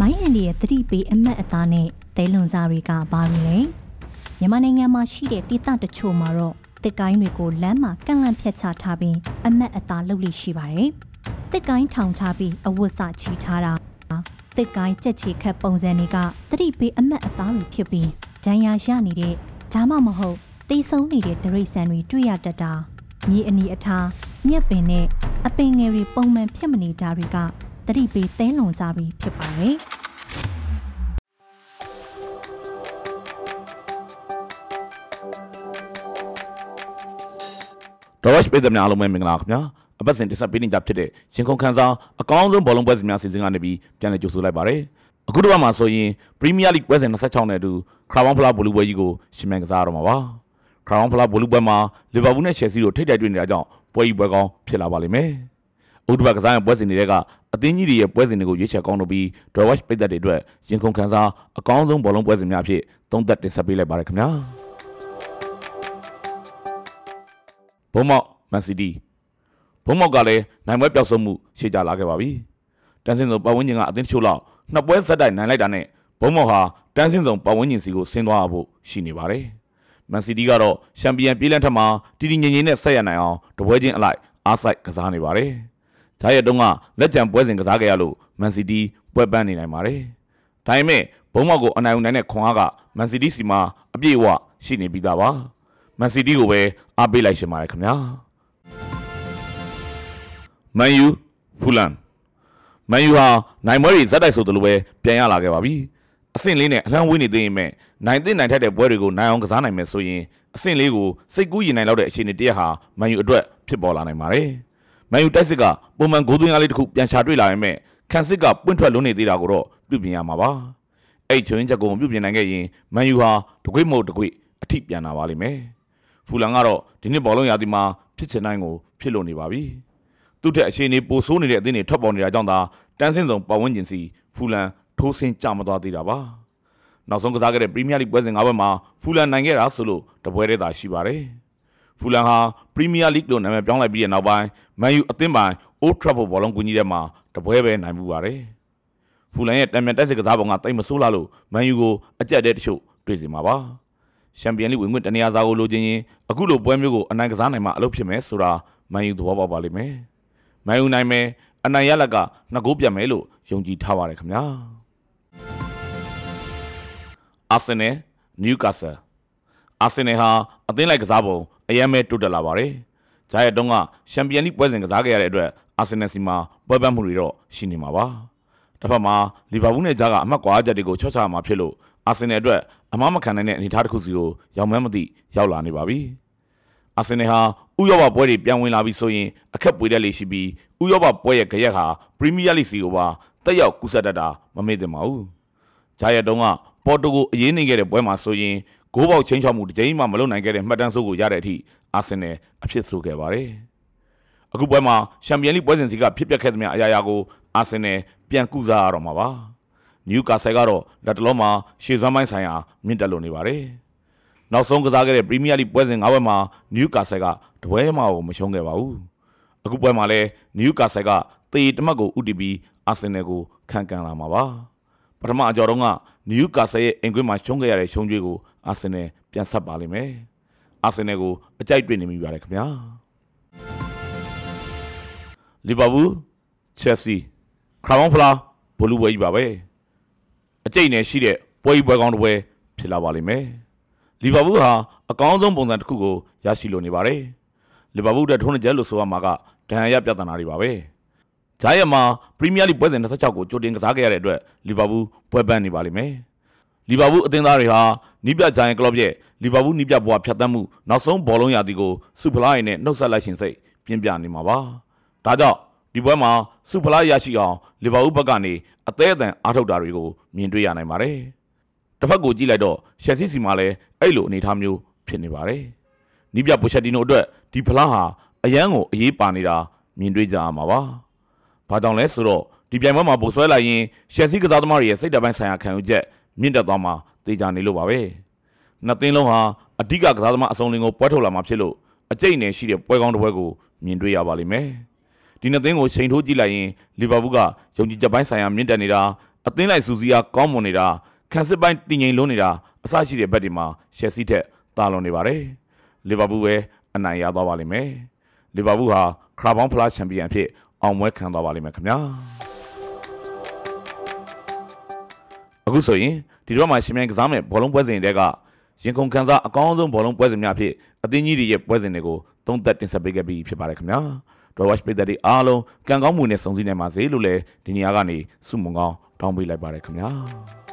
မိုင်းအန်ဒီရဲ့သတိပေးအမတ်အသားနဲ့ဒဲလွန်စာတွေကဘာတွေလဲမြန်မာနိုင်ငံမှာရှိတဲ့ဒေသတချို့မှာတော့တစ်ကိုင်းတွေကိုလမ်းမှာကန့်လန့်ဖြတ်ချထားပြီးအမတ်အသားလုပ်လို့ရှိပါတယ်တစ်ကိုင်းထောင်ထားပြီးအဝတ်စချီထားတာတစ်ကိုင်းကြက်ချီခတ်ပုံစံတွေကသတိပေးအမတ်အသားတွေဖြစ်ပြီးဒဏ်ရာရနေတဲ့ဒါမှမဟုတ်တိတ်ဆုံးနေတဲ့ဒရိတ်ဆန်တွေတွေ့ရတတ်တာမြေအနီအထားမြက်ပင်နဲ့အပင်ငယ်တွေပုံမှန်ဖြစ်မနေတာတွေက သတိပေးသဲလွန်စားပြီးဖြစ်ပါတယ်။ Dorosh ပြည်သူများအားလုံးပဲမင်္ဂလာခင်ဗျာအပတ်စဉ်တင်ဆက်ပေးနေကြဖြစ်တဲ့ရင်ခုန်ခန်းဆောင်အကောင်းဆုံးဘောလုံးပွဲစဉ်များစီစဉ်ကနေပြီးပြန်လည်ကြိုဆိုလိုက်ပါတယ်အခုတစ်ပတ်မှာဆိုရင် Premier League ပွဲစဉ်26နဲ့အတူ Crown Flower ဘောလုံးပွဲကြီးကိုရှင်မြန်ကစားရတော့မှာပါ Crown Flower ဘောလုံးပွဲမှာ Liverpool နဲ့ Chelsea တို့ထိပ်တိုက်တွေ့နေတာကြောင့်ပွဲကြီးပွဲကောင်းဖြစ်လာပါလိမ့်မယ် ဥဒ္ဓဘကစားရပွဲစဉ်တွေကအသင်းကြီးတွေရဲ့ပွဲစဉ်တွေကိုရွေးချယ်ကောင်းလုပ်ပြီး Dorosh ပြည်သက်တွေအတွက်ရင်ခုန်ခန်းဆောင်အကောင်းဆုံးဘောလုံးပွဲစဉ်များဖြစ်သုံးသက်တင်ဆက်ပေးလိုက်ပါရခင်ဗျာဘုံမောက်မန်စီးတီးဘုံမောက်ကလည်းနိုင်ပွဲပျောက်ဆုံးမှုရှေ့ကြလာခဲ့ပါပြီတန်းစင်းစုံပတ်ဝန်းကျင်ကအသင်းတချို့လောက်နှစ်ပွဲဇက်တိုက်နိုင်လိုက်တာနဲ့ဘုံမောက်ဟာတန်းစင်းစုံပတ်ဝန်းကျင်စီကိုဆင်းသွားဖို့ရှိနေပါတယ်မန်စီးတီးကတော့ချန်ပီယံပြေးလန်းထက်မှာတီတီငင်ငင်နဲ့ဆက်ရနိုင်အောင်တပွဲချင်းအလိုက်အားဆိုင်ကစားနေပါတယ် ဂျားရဲ့တုံးကလက်ကြံပွဲစဉ်ကစားခဲ့ရလို့မန်စီးတီးပွဲပန်းနေနိုင်ပါတယ်ဒါပေမဲ့ဘုံမောက်ကိုအနိုင်ယူနိုင်တဲ့ခွန်အားကမန်စီးတီးစီမှာအပြည့်အဝရှိနေပြီးသားပါမန်စီးတီးကိုပဲအားပေးလိုက်ရှင်ပါတယ်ခင်ဗျာမန်ယူဖူလန်မန်ယူဟာနိုင်ပွဲတွေဇက်တိုက်ဆိုသလိုပဲပြန်ရလာခဲ့ပါပြီအဆင့်လေးနဲ့အလှမ်းဝေးနေသေးရင်မဲ့နိုင်သိနိုင်ထက်တဲ့ပွဲတွေကိုနိုင်အောင်ကစားနိုင်မယ်ဆိုရင်အဆင့်လေးကိုစိတ်ကူးရင်နိုင်လောက်တဲ့အခြေအနေတရက်ဟာမန်ယူအတွက်ဖြစ်ပေါ်လာနိုင်ပါတယ် မန်ယူတိုက်စစ်ကပုံမှန်ဂိုးသွင်းအားလေးတစ်ခုပြန်ချတွေ့လာရင်မဲ့ခန်စစ်ကပွင့်ထွက်လွန်းနေသေးတာကိုတော့ပြုပြင်ရမှာပါအဲ့ချွင်းချက်ကိုပြုပြင်နိုင်ခဲ့ရင်မန်ယူဟာတကွေ့မဟုတ်တကွေ့အထိပြန်လာပါလိမ့်မယ်ဖူလန်ကတော့ဒီနှစ်ဘောလုံးရာသီမှာဖြစ်ချင်တိုင်းကိုဖြစ်လို့နေပါပြီသူ့ထက်အခြေအနေပိုဆိုးနေတဲ့အသင်းတွေထွက်ပေါ်နေတာကြောင့်သာတန်းစင်းစုံပတ်ဝန်းကျင်စီဖူလန်ထိုးဆင်းကြမသွားသေးတာပါနောက်ဆုံးကစားခဲ့တဲ့ပရီးမီးယားလိပွဲစဉ်၅ပွဲမှာဖူလန်နိုင်ခဲ့တာဆိုလို့တပွဲတည်းသာရှိပါတယ် ဖူလန်ဟာပရီးမီးယားလိလို့နာမည်ပြောင်းလိုက်ပြီးတဲ့နောက်ပိုင်းမန်ယူအသင်းပိုင် Old Trafford ဘောလုံးကွင်းကြီးထဲမှာတပွဲပဲနိုင်မှုပါတယ်ဖူလန်ရဲ့တံမြန်တက်စစ်ကစားပုံကတိတ်မဆိုးလာလို့မန်ယူကိုအကြက်တဲ့တချို့တွေ့စီမှာပါချန်ပီယံလိဝင်ခွင့်တနေရာစာကိုလိုချင်ရင်အခုလိုပွဲမျိုးကိုအနိုင်ကစားနိုင်မှအလုပ်ဖြစ်မယ်ဆိုတာမန်ယူသဘောပေါက်ပါလိမ့်မယ်။မန်ယူနိုင်မယ်အနိုင်ရလက်ကနှစ်ဂိုးပြန်မယ်လို့ယုံကြည်ထားပါတယ်ခင်ဗျာ။အာဆင်နယ်နယူကာဆယ်အာဆင်နယ်ဟာအသင်းလိုက်ကစားပုံ အယမ်းပဲတိုးတက်လာပါတယ်။ဂျာရဲ့တုံးကချန်ပီယံလိပွဲစဉ်ကစားခဲ့ရတဲ့အတွက်အာဆင်နယ်စီမှာပွဲပန်းမှုတွေတော့ရှိနေမှာပါ။တစ်ဖက်မှာလီဗာပူးနဲ့ဂျာကအမှတ်ကွာချက်တွေကိုချော့ချမှာဖြစ်လို့အာဆင်နယ်အတွက်အမမခံနိုင်တဲ့အနေအထားတစ်ခုစီကိုရောက်မှန်းမသိရောက်လာနေပါပြီ။အာဆင်နယ်ဟာဥရောပပွဲတွေပြန်ဝင်လာပြီဆိုရင်အခက်ပွေတဲ့လေရှိပြီးဥရောပပွဲရဲ့ကြရက်ဟာပရီးမီးယားလိစီကိုပါတက်ရောက်ကူးဆက်တတ်တာမမေ့သင့်ပါဘူး။ဂျာရက်တုံးကပေါ်တိုကိုအရေးနေခဲ့တဲ့ပွဲမှာဆိုရင် ဂိုးပေါက်ချင်းချောက်မှုတစ်ကြိမ်မှမလုပ်နိုင်ခဲ့တဲ့မှတ်တမ်းစိုးကိုရတဲ့အထိအာဆင်နယ်အဖြစ်ဆိုခဲ့ပါတယ်။အခုပွဲမှာချန်ပီယံလိပွဲစဉ်စီကဖြစ်ပျက်ခဲ့သမျှအရာရာကိုအာဆင်နယ်ပြန်ကုစားရတော့မှာပါ။နယူကာဆယ်ကတော့လက်တလုံးမှာရှေ့စွမ်းပိုင်းဆိုင်ရာမြင့်တက်လို့နေပါတယ်။နောက်ဆုံးကစားခဲ့တဲ့ပရီးမီးယားလိပွဲစဉ်၅ပွဲမှာနယူကာဆယ်ကတပွဲမှမရှုံးခဲ့ပါဘူး။အခုပွဲမှာလည်းနယူကာဆယ်ကတေတမတ်ကိုဥတီပြီးအာဆင်နယ်ကိုခံကန်လာမှာပါ။ ပထမအကြော်တုန်းကနယူကာဆယ်ရဲ့အင်ကွင်းမှာရှုံးခဲ့ရတဲ့ရှုံးကြွေးကိုအာဆင်နယ်ပြန်ဆက်ပါလိမ့်မယ်။အာဆင်နယ်ကိုအကြိုက်တွေ့နေမိပါတယ်ခင်ဗျာ။လီဗာပူးချက်စီခရာမောင်ဖလာဘလူးဝဲကြီးပါပဲ။အကျိတ်နဲ့ရှိတဲ့ပွဲကြီးပွဲကောင်းတစ်ပွဲဖြစ်လာပါလိမ့်မယ်။လီဗာပူးဟာအကောင်းဆုံးပုံစံတစ်ခုကိုရရှိလိုနေပါတယ်။လီဗာပူးတဲ့ထုံးနေချက်လို့ဆိုရမှာကဒဏ်ရာရပြဿနာတွေပါပဲ။ ဂျာယက်မှာပရီးမီးယားလိပွဲစဉ်26ကိုကြိုတင်ကစားခဲ့ရတဲ့အတွက်လီဗာပူးပွဲပန်းနေပါလိမ့်မယ်။လီဗာပူးအသင်းသားတွေဟာနီးပြဂျိုင်ကလော့ရဲ့လီဗာပူးနီးပြဘွားဖြတ်သန်းမှုနောက်ဆုံးဘောလုံးရာသီကိုစူဖလားရင်နဲ့နှုတ်ဆက်လိုက်ရှင်စိတ်ပြင်းပြနေမှာပါ။ဒါကြောင့်ဒီပွဲမှာစူဖလာရရှိအောင်လီဗာပူးဘက်ကနေအသေးအတန်အားထုတ်တာတွေကိုမြင်တွေ့ရနိုင်ပါတယ်။တစ်ဖက်ကိုကြည့်လိုက်တော့ရှက်စီစီမှာလည်းအဲ့လိုအနေအထားမျိုးဖြစ်နေပါတယ်။နီးပြပိုချက်တီနိုအတွက်ဒီဖလားဟာအရန်ကိုအေးပါနေတာမြင်တွေ့ကြရမှာပါ။ ဘာကြောင့်လဲဆိုတော့ဒီပြိုင်ပွဲမှာပိုဆွဲလိုက်ရင်ရှက်စီကစားသမားတွေရဲ့စိတ်ဓာတ်ပိုင်းဆိုင်ရာခံယူချက်မြင့်တက်သွားမှာသိကြနေလို့ပါပဲ။နှစ်သင်းလုံးဟာအဓိကကစားသမားအစုံလင်ကိုပွဲထုတ်လာမှာဖြစ်လို့အကျိတ်နယ်ရှိတဲ့ပွဲကောင်းတစ်ပွဲကိုမြင်တွေ့ရပါလိမ့်မယ်။ဒီနှစ်သင်းကိုချိန်ထိုးကြည့်လိုက်ရင်လီဗာပူးကယုံကြည်ချက်ပိုင်းဆိုင်ရာမြင့်တက်နေတာအအသင်းလိုက်စူစီယာကောင်းမွန်နေတာခန်းစစ်ပိုင်းတည်ငြိမ်လုံးနေတာအစရှိတဲ့ဘက်ဒီမှာရှယ်ဆီထက်တာလွန်နေပါတယ်လီဗာပူးပဲအနိုင်ရသွားပါလိမ့်မယ်လီဗာပူးဟာခရာဘောင်းဖလားချန်ပီယံအဖြစ် အောင်ပွဲခံသွားပါလိမ့်မယ်ခင်ဗျာအခုဆိုရင်ဒီတော့မှရှင်မြန်ကစားမဲ့ဘောလုံးပွဲစဉ်တွေကရင်ကုန်ကန်စားအကောင်းဆုံးဘောလုံးပွဲစဉ်များဖြစ်အသင်းကြီးတွေရဲ့ပွဲစဉ်တွေကိုသုံးသက်တင်ဆက်ပေးခဲ့ပြီးဖြစ်ပါတယ်ခင်ဗျာတော့ watch ပိတ်သက်တွေအားလုံးကံကောင်းမှုနဲ့စုံစည်းနိုင်ပါစေလို့လည်းဒီနေရာကနေဆုမွန်ကောင်းတောင်းပေးလိုက်ပါတယ်ခင်ဗျာ